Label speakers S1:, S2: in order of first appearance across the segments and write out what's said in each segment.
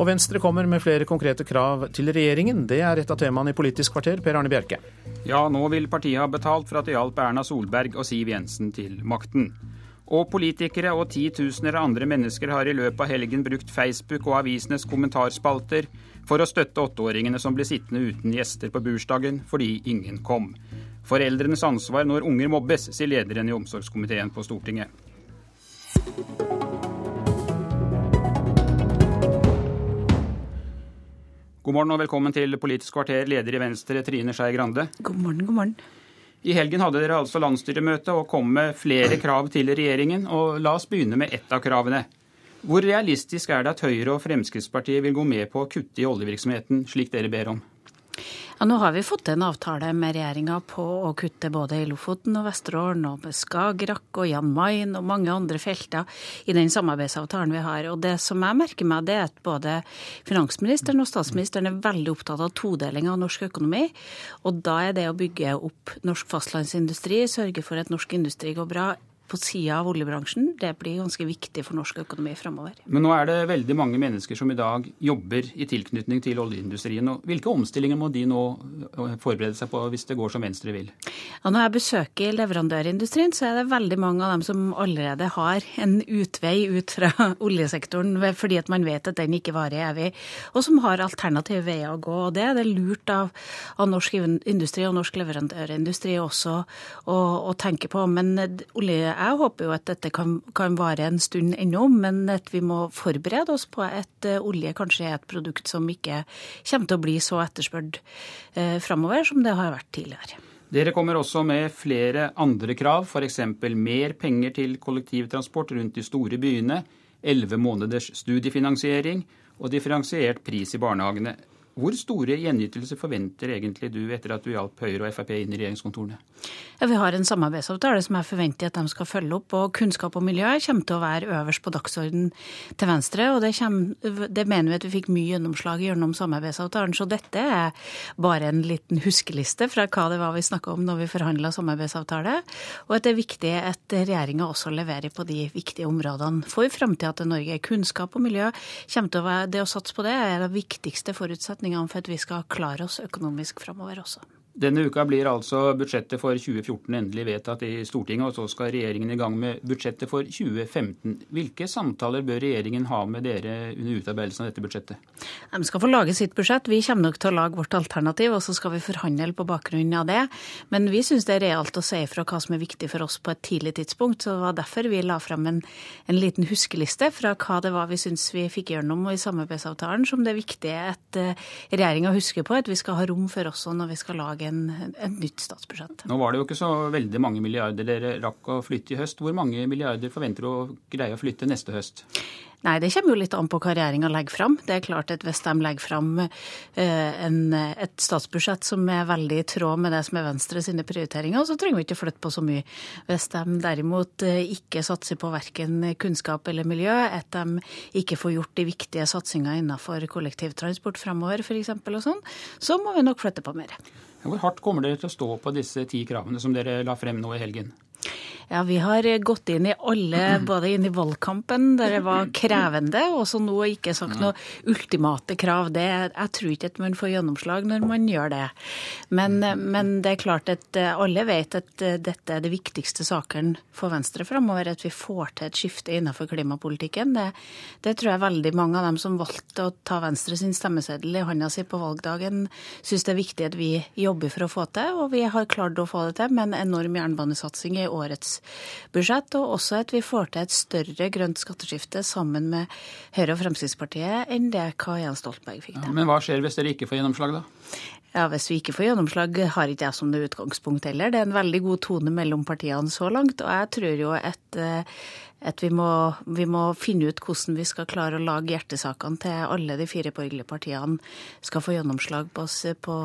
S1: Og Venstre kommer med flere konkrete krav til regjeringen. Det er et av temaene i Politisk kvarter, Per Arne Bjerke.
S2: Ja, nå vil partiet ha betalt for at det hjalp Erna Solberg og Siv Jensen til makten. Og politikere og titusener av andre mennesker har i løpet av helgen brukt Facebook og avisenes kommentarspalter for å støtte åtteåringene som ble sittende uten gjester på bursdagen fordi ingen kom. Foreldrenes ansvar når unger mobbes, sier lederen i omsorgskomiteen på Stortinget. God morgen og velkommen til Politisk kvarter, leder i Venstre Trine Skei Grande.
S3: God morgen, god morgen.
S2: I helgen hadde dere altså landsstyremøte og kom med flere krav til regjeringen. og La oss begynne med ett av kravene. Hvor realistisk er det at Høyre og Fremskrittspartiet vil gå med på å kutte i oljevirksomheten, slik dere ber om?
S3: Ja, nå har vi fått en avtale med regjeringa på å kutte både i Lofoten og Vesterålen og med Skagerrak og Jan Mayen og mange andre felter i den samarbeidsavtalen vi har. Og det som jeg merker meg, det er at både finansministeren og statsministeren er veldig opptatt av todeling av norsk økonomi. Og da er det å bygge opp norsk fastlandsindustri, sørge for at norsk industri går bra, på sida av oljebransjen, det blir ganske viktig for norsk økonomi framover.
S2: Men nå er det veldig mange mennesker som i dag jobber i tilknytning til oljeindustrien. og Hvilke omstillinger må de nå øh, forberede seg på hvis det går som Venstre vil?
S3: Ja, når jeg besøker leverandørindustrien, så er det veldig mange av dem som allerede har en utvei ut fra oljesektoren fordi at man vet at den ikke varer evig, og som har alternative veier å gå. og Det er det lurt av, av norsk industri og norsk leverandørindustri også å, å tenke på. Men olje jeg håper jo at dette kan, kan vare en stund ennå, men at vi må forberede oss på at uh, olje kanskje er et produkt som ikke kommer til å bli så etterspurt eh, framover som det har vært tidligere.
S2: Dere kommer også med flere andre krav, f.eks. mer penger til kollektivtransport rundt de store byene, elleve måneders studiefinansiering og differensiert pris i barnehagene. Hvor store gjenytelser forventer egentlig du etter at du hjalp Høyre og Frp inn i regjeringskontorene?
S3: Ja, Vi har en samarbeidsavtale som jeg forventer at de skal følge opp. og Kunnskap og miljø kommer til å være øverst på dagsordenen til Venstre. og det, kommer, det, mener vi at vi fikk mye gjennomslag gjennom samarbeidsavtalen. Så dette er bare en liten huskeliste fra hva det var vi snakka om når vi forhandla samarbeidsavtale. Og at det er viktig at regjeringa også leverer på de viktige områdene for framtida til Norge. Kunnskap og miljø kommer til å være Det å satse på det er det viktigste forutsetningene for at vi skal klare oss økonomisk framover også.
S2: Denne uka blir altså budsjettet for 2014 endelig vedtatt i Stortinget, og så skal regjeringen i gang med budsjettet for 2015. Hvilke samtaler bør regjeringen ha med dere under utarbeidelsen av dette budsjettet?
S3: De skal få lage sitt budsjett. Vi kommer nok til å lage vårt alternativ, og så skal vi forhandle på bakgrunn av det. Men vi syns det er realt å si ifra hva som er viktig for oss på et tidlig tidspunkt. Så det var derfor vi la frem en, en liten huskeliste fra hva det var vi syns vi fikk gjennom i samarbeidsavtalen, som det er viktig at uh, regjeringa husker på at vi skal ha rom for også når vi skal lage lage en, et nytt statsbudsjett.
S2: Nå var det jo ikke så veldig mange milliarder dere rakk å flytte i høst. Hvor mange milliarder forventer du å greie å flytte neste høst?
S3: Nei, Det kommer jo litt an på hva regjeringa legger fram. Det er klart at Hvis de legger fram eh, en, et statsbudsjett som er veldig i tråd med det som er Venstre sine prioriteringer, så trenger vi ikke flytte på så mye. Hvis de derimot eh, ikke satser på verken kunnskap eller miljø, at de ikke får gjort de viktige satsingene innenfor kollektivtransport fremover f.eks., og sånn, så må vi nok flytte på mer.
S2: Hvor hardt kommer dere til å stå på disse ti kravene som dere la frem nå i helgen?
S3: Ja, Vi har gått inn i alle, både inn i valgkampen, der det var krevende, og så nå ikke sagt noe ultimate krav. Det, jeg tror ikke at man får gjennomslag når man gjør det. Men, men, det er klart at alle vet at dette er det viktigste saken for Venstre framover. At vi får til et skifte innenfor klimapolitikken. Det, det, tror jeg veldig mange av dem som valgte å ta Venstre sin stemmeseddel i hånda si på valgdagen, syns det er viktig at vi jobber for å få til. Og vi har klart å få det til med en enorm jernbanesatsing i årets budsjett, og også at vi får til et større grønt skatteskifte sammen med Høyre og Fremskrittspartiet enn det hva Jens Stoltenberg fikk til.
S2: Ja, men hva skjer hvis dere ikke får gjennomslag, da?
S3: Ja, Hvis vi ikke får gjennomslag, har ikke jeg som det utgangspunkt heller. Det er en veldig god tone mellom partiene så langt, og jeg tror jo at, eh, at vi, må, vi, må, finne ut hvordan vi skal klare å lage hjertesakene til alle de fire borgerlige partiene skal få gjennomslag på, på,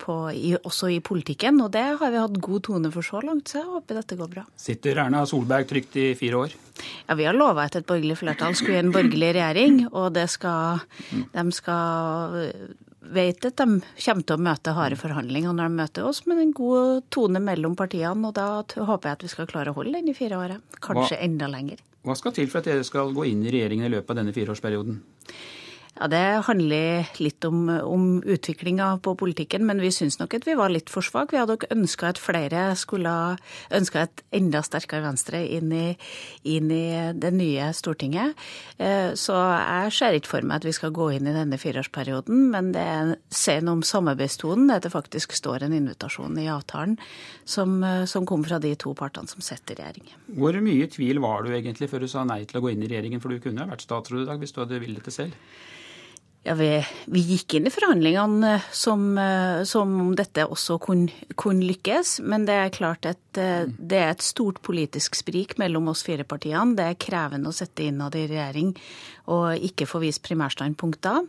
S3: på, i, også i politikken. Og det har vi hatt god tone for så langt, så jeg håper dette går bra.
S2: Sitter Erna Solberg trygt i fire år?
S3: Ja, Vi har lova at et borgerlig flertall skulle i en borgerlig regjering, og det skal, de skal vet at de kommer til å møte harde forhandlinger når de møter oss, men en god tone mellom partiene. Og da håper jeg at vi skal klare å holde den i fire året. Kanskje hva, enda lenger.
S2: Hva skal til for at dere skal gå inn i regjeringen i løpet av denne fireårsperioden?
S3: Ja, Det handler litt om, om utviklinga på politikken, men vi syns nok at vi var litt for svake. Vi hadde nok ønska at flere skulle ønska et enda sterkere Venstre inn i, inn i, det nye Stortinget. Eh, så jeg ser ikke for meg at vi skal gå inn i denne fireårsperioden, men det sier noe om samarbeidstonen at det faktisk står en invitasjon i avtalen som, som kom fra de to partene som sitter i regjering.
S2: Hvor mye tvil var du egentlig før du sa nei til å gå inn i regjeringen, for du kunne vært statsråd i dag hvis du hadde villet det selv?
S3: Ja, vi, vi, gikk inn i forhandlingene eh, som, eh, som om dette også kunne, kun lykkes. Men det er klart at eh, det er et stort politisk sprik mellom oss fire partiene. Det er krevende å sette innad i regjering og ikke få vist primærstandpunkter.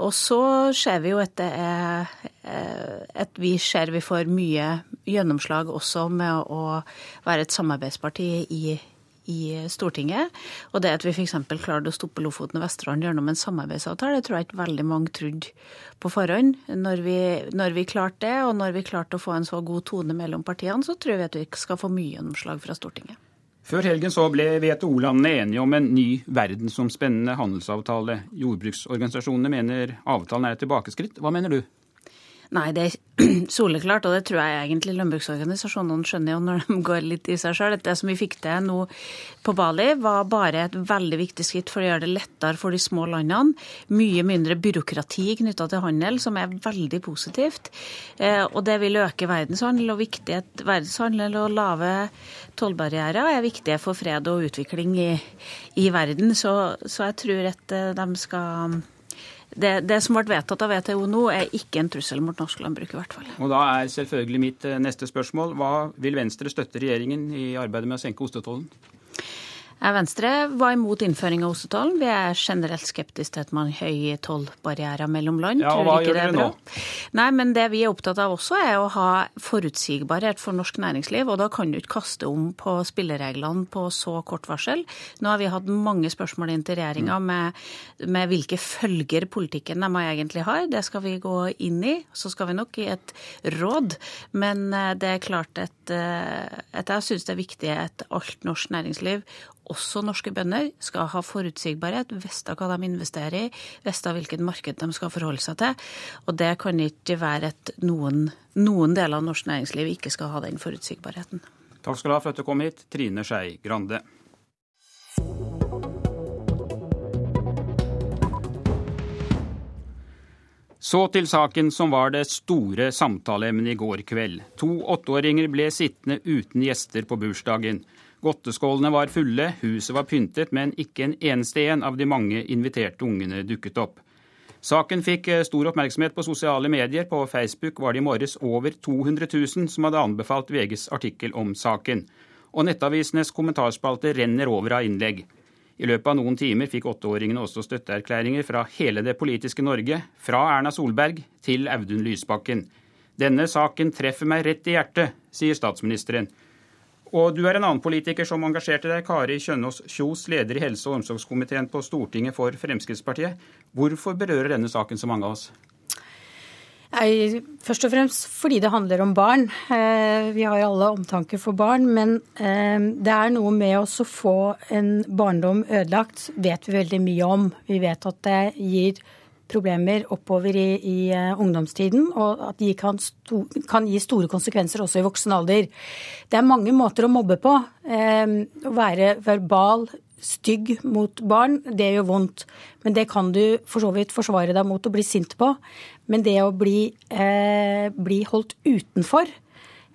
S3: Og så ser vi jo at det er at vi ser vi får mye gjennomslag også med å være et samarbeidsparti i i Stortinget. Og det at vi f.eks. klarte å stoppe Lofoten og Vesterålen gjennom en samarbeidsavtale, det tror jeg ikke veldig mange trodde på forhånd. Når vi, når vi klarte det, og når vi klarte å få en så god tone mellom partiene, så tror vi at vi skal få mye gjennomslag fra Stortinget.
S2: Før helgen så ble WTO-landene enige om en ny verdensomspennende handelsavtale. Jordbruksorganisasjonene mener avtalen er et tilbakeskritt. Hva mener du?
S3: Nei, det er soleklart, og det tror jeg egentlig landbruksorganisasjonene skjønner jo når de går litt i seg sjøl. Det som vi fikk til nå på Bali, var bare et veldig viktig skritt for å gjøre det lettere for de små landene. Mye mindre byråkrati knytta til handel, som er veldig positivt. Eh, og det vil øke verdenshandel, og viktighet verdenshandel og lave tollbarrierer er viktige for fred og utvikling i, i verden. Så, så jeg tror at eh, de skal det, det, som ble vedtatt av WTO nå, er ikke en trussel mot norsk landbruk. i hvert fall.
S2: Og Da er selvfølgelig mitt eh, neste spørsmål hva vil Venstre støtte regjeringen i arbeidet med å senke ostetollen?
S3: Venstre var imot innføring av ostetollen. Vi er generelt skeptiske til at man høy tollbarrierer mellom land.
S2: Ja, og hva gjør bra. nå?
S3: Nei, men Det vi er opptatt av også, er å ha forutsigbarhet for norsk næringsliv. og Da kan du ikke kaste om på spillereglene på så kort varsel. Nå har vi hatt mange spørsmål inn til regjeringa mm. med, med, hvilke følger politikken de egentlig har. Det skal vi gå inn i. Så skal vi nok gi et råd. Men eh, det er klart at, eh, at jeg syns det er viktig at alt norsk næringsliv også norske bønder skal ha forutsigbarhet, vite hva de investerer i, vite hvilket marked de skal forholde seg til. Og det kan ikke være at noen, noen deler av norsk næringsliv ikke skal ha den forutsigbarheten.
S2: Takk skal du ha for at du kom hit, Trine Skei Grande. Så til saken som var det store samtaleemnet i går kveld. To åtteåringer ble sittende uten gjester på bursdagen. Godteskålene var fulle, huset var pyntet, men ikke en eneste en av de mange inviterte ungene dukket opp. Saken fikk eh, stor oppmerksomhet på sosiale medier. På Facebook var det i morges over 200 000 som hadde anbefalt VGs artikkel om saken. Og nettavisenes kommentarspalte renner over av innlegg. I løpet av noen timer fikk åtteåringene også støtteerklæringer fra hele det politiske Norge, fra Erna Solberg til Audun Lysbakken. Denne saken treffer meg rett i hjertet, sier statsministeren. Og du er en annen politiker som engasjerte deg, Kari Kjønaas Kjos, leder i helse- og omsorgskomiteen på Stortinget for Fremskrittspartiet. Hvorfor berører denne saken så mange av oss?
S4: Jeg, først og fremst fordi det handler om barn. Eh, vi har alle omtanke for barn, men eh, det er noe med å få en barndom ødelagt, vet vi veldig mye om. Vi vet at det gir problemer oppover i, i uh, ungdomstiden, og at de kan, sto, kan, gi store konsekvenser også i voksen alder. Det er mange måter å mobbe på. Å være verbal, stygg mot barn, det gjør vondt. Men det kan du for så vidt forsvare deg mot å bli sint på. Men det å bli, eh, bli holdt utenfor,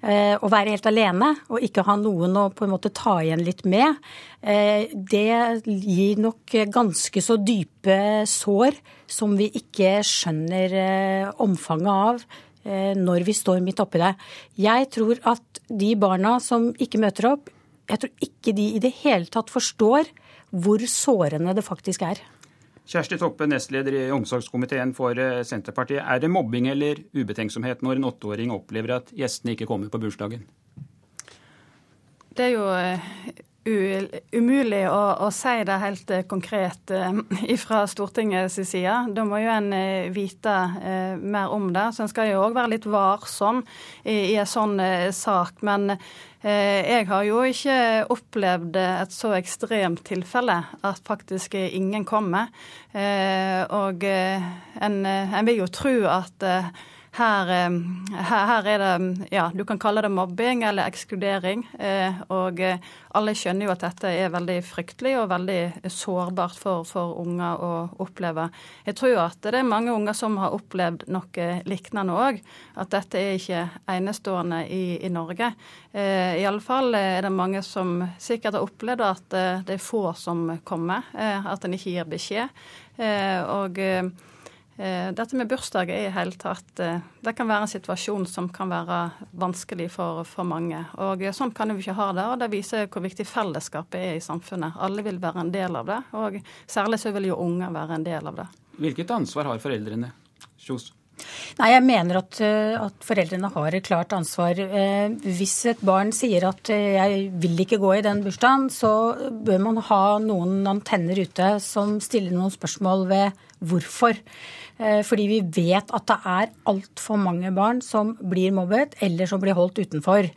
S4: Eh, å være helt alene og ikke ha noen å på en måte ta igjen litt med, eh, det gir nok ganske så dype sår som vi ikke skjønner eh, omfanget av når vi står midt oppi det. Jeg tror at de barna som ikke møter opp, jeg tror ikke de i det hele tatt forstår hvor sårende det faktisk er.
S2: Kjersti Toppe, nestleder i omsorgskomiteen for eh, Senterpartiet. Er det mobbing eller ubetenksomhet når en åtteåring opplever at gjestene ikke kommer på bursdagen?
S5: Det er jo eh, umulig å, å, si det helt eh, konkret fra Stortingets side. Da må jo en vite mer om det. Så en skal jo òg være litt varsom i, i en sånn sak. Men jeg har jo ikke opplevd et så ekstremt tilfelle at faktisk ingen kommer. og en, en vil jo tro at her, her, her, er det Ja, du kan kalle det mobbing eller ekskludering. Eh, og eh, alle skjønner jo at dette er veldig fryktelig og veldig sårbart for, for unger å oppleve. Jeg tror jo at det er mange unger som har opplevd noe lignende òg. At dette er ikke enestående i, i Norge. Eh, Iallfall er det mange som sikkert har opplevd at det er få som kommer. At en ikke gir beskjed. Og Eh, dette med bursdag er i hele tatt eh, Det kan være en situasjon som kan være vanskelig for, for mange. Og eh, Sånn kan vi ikke ha det. og Det viser hvor viktig fellesskapet er i samfunnet. Alle vil være en del av det, og særlig så vil jo unger være en del av det.
S2: Hvilket ansvar har foreldrene? Kjos?
S4: Nei, Jeg mener at, at, foreldrene har et klart ansvar. Hvis et barn sier at 'jeg vil ikke gå i den bursdagen', så bør man ha noen antenner ute som stiller noen spørsmål ved hvorfor. Eh, fordi vi vet at det er altfor mange barn som blir mobbet eller som blir holdt utenfor.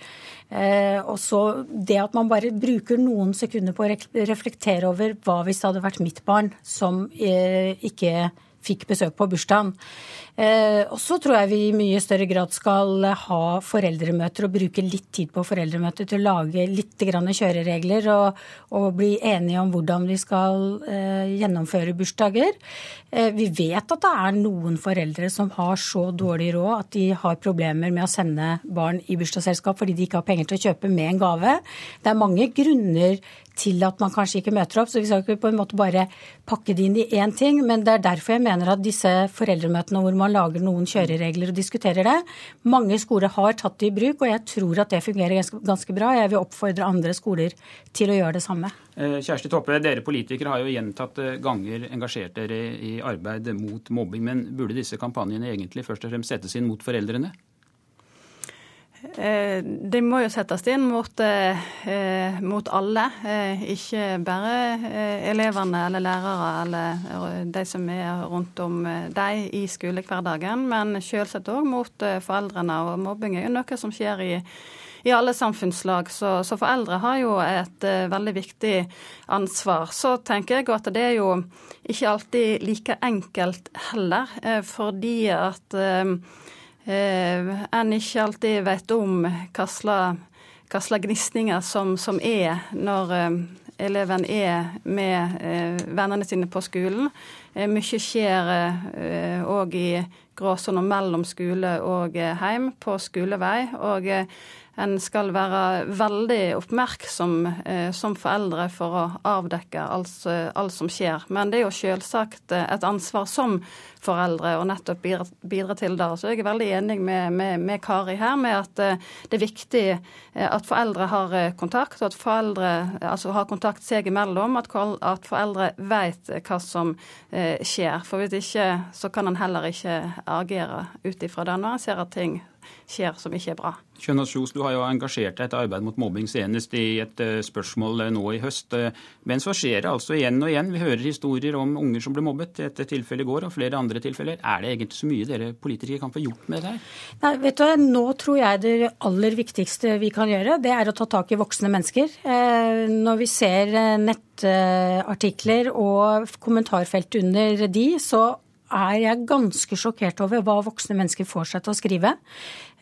S4: Eh, og så det at man bare bruker noen sekunder på å reflektere over hva hvis det hadde vært mitt barn som eh, ikke fikk besøk på bursdagen. Eh, og så tror jeg vi i mye større grad skal ha foreldremøter og bruke litt tid på foreldremøter til å lage litt kjøreregler og, og, bli enige om hvordan vi skal eh, gjennomføre bursdager. Eh, vi vet at det er noen foreldre som har så dårlig råd at de har problemer med å sende barn i bursdagsselskap fordi de ikke har penger til å kjøpe med en gave. Det er mange grunner til at man kanskje ikke møter opp. Så vi skal ikke på en måte bare pakke det inn i én ting. Men det er derfor jeg mener at disse foreldremøtene hvor man lager noen kjøreregler og diskuterer det, mange skoler har tatt det i bruk, og jeg tror at det fungerer ganske, ganske bra. Jeg vil oppfordre andre skoler til å gjøre det samme.
S2: Eh, Kjersti Toppe, dere politikere har jo gjentatte ganger engasjert dere i arbeid mot mobbing. Men burde disse kampanjene egentlig først og fremst settes inn mot foreldrene?
S5: Eh, de må jo settes inn mot, eh, mot alle, eh, ikke bare elevene eller lærere eller de som er rundt om dem i skolehverdagen, men selvsagt òg mot foreldrene. Og mobbing er jo noe som skjer i, i alle samfunnslag, så, så, foreldre har jo et veldig viktig ansvar. Så tenker jeg at det er jo ikke alltid like enkelt heller, fordi at en ikke alltid vet om hva slags gnisninger som, som, er når eh, eleven er med eh, vennene sine på skolen. Eh, mye skjer òg eh, i gråsona mellom skole og eh, heim, på skolevei. og en skal være veldig oppmerksom som foreldre for å avdekke alt, alt, som skjer. Men det er jo selvsagt et ansvar som foreldre å nettopp bidra, bidra til det. Så jeg er veldig enig med, med, med Kari her med at det er viktig at foreldre har kontakt, og at foreldre altså har kontakt seg imellom. At, at foreldre vet hva som skjer. For hvis ikke så kan en heller ikke agere ut ifra det når en ser at ting skjer som ikke er bra.
S2: Kjønaas Kjos, du har jo engasjert deg i et arbeid mot mobbing senest i et uh, spørsmål uh, nå i høst. Uh, men så skjer det altså igjen og igjen. Vi hører historier om unger som ble mobbet. Dette tilfellet i går og flere andre tilfeller. Er det egentlig så mye dere politikere kan få gjort med det her?
S4: Nei, vet du, Nå tror jeg det aller viktigste vi kan gjøre, det er å ta tak i voksne mennesker. Når vi ser nettartikler og kommentarfelt under de, så er jeg ganske sjokkert over hva voksne mennesker får seg til å skrive.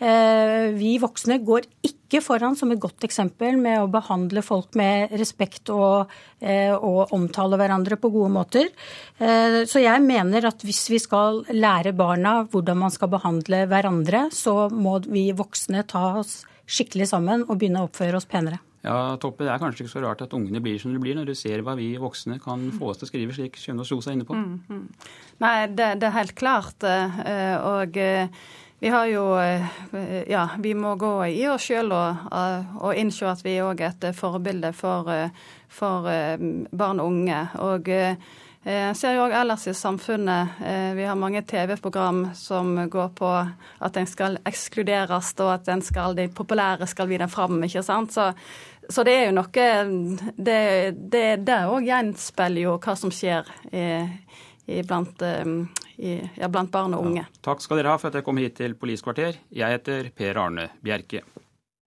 S4: Eh, vi voksne går ikke foran som et godt eksempel med å behandle folk med respekt og, eh, og omtale hverandre på gode måter. Eh, så jeg mener at hvis vi skal lære barna hvordan man skal behandle hverandre, så må vi voksne ta oss skikkelig sammen og begynne å oppføre oss penere.
S2: Ja, Toppe, Det er kanskje ikke så rart at ungene blir som de blir, når du ser hva vi voksne kan få oss til å skrive, slik Kjønaas Kjos er inne på. Mm, mm.
S5: Nei, det, det, er helt klart. Eh, og eh, vi har jo eh, Ja, vi må gå i oss sjøl og, og, innse at vi òg er et forbilde for, for barn og unge. Og jeg ser jo òg ellers i samfunnet Vi har mange TV-program som går på at en skal ekskluderes, og at skal, de populære skal videre fram. ikke sant? Så Så det er jo noe Det òg gjenspeiler jo hva som skjer i, i blant, i, ja, blant barn og unge.
S2: Ja. Takk skal dere ha for at dere kom hit til Politisk kvarter. Jeg heter Per Arne Bjerke.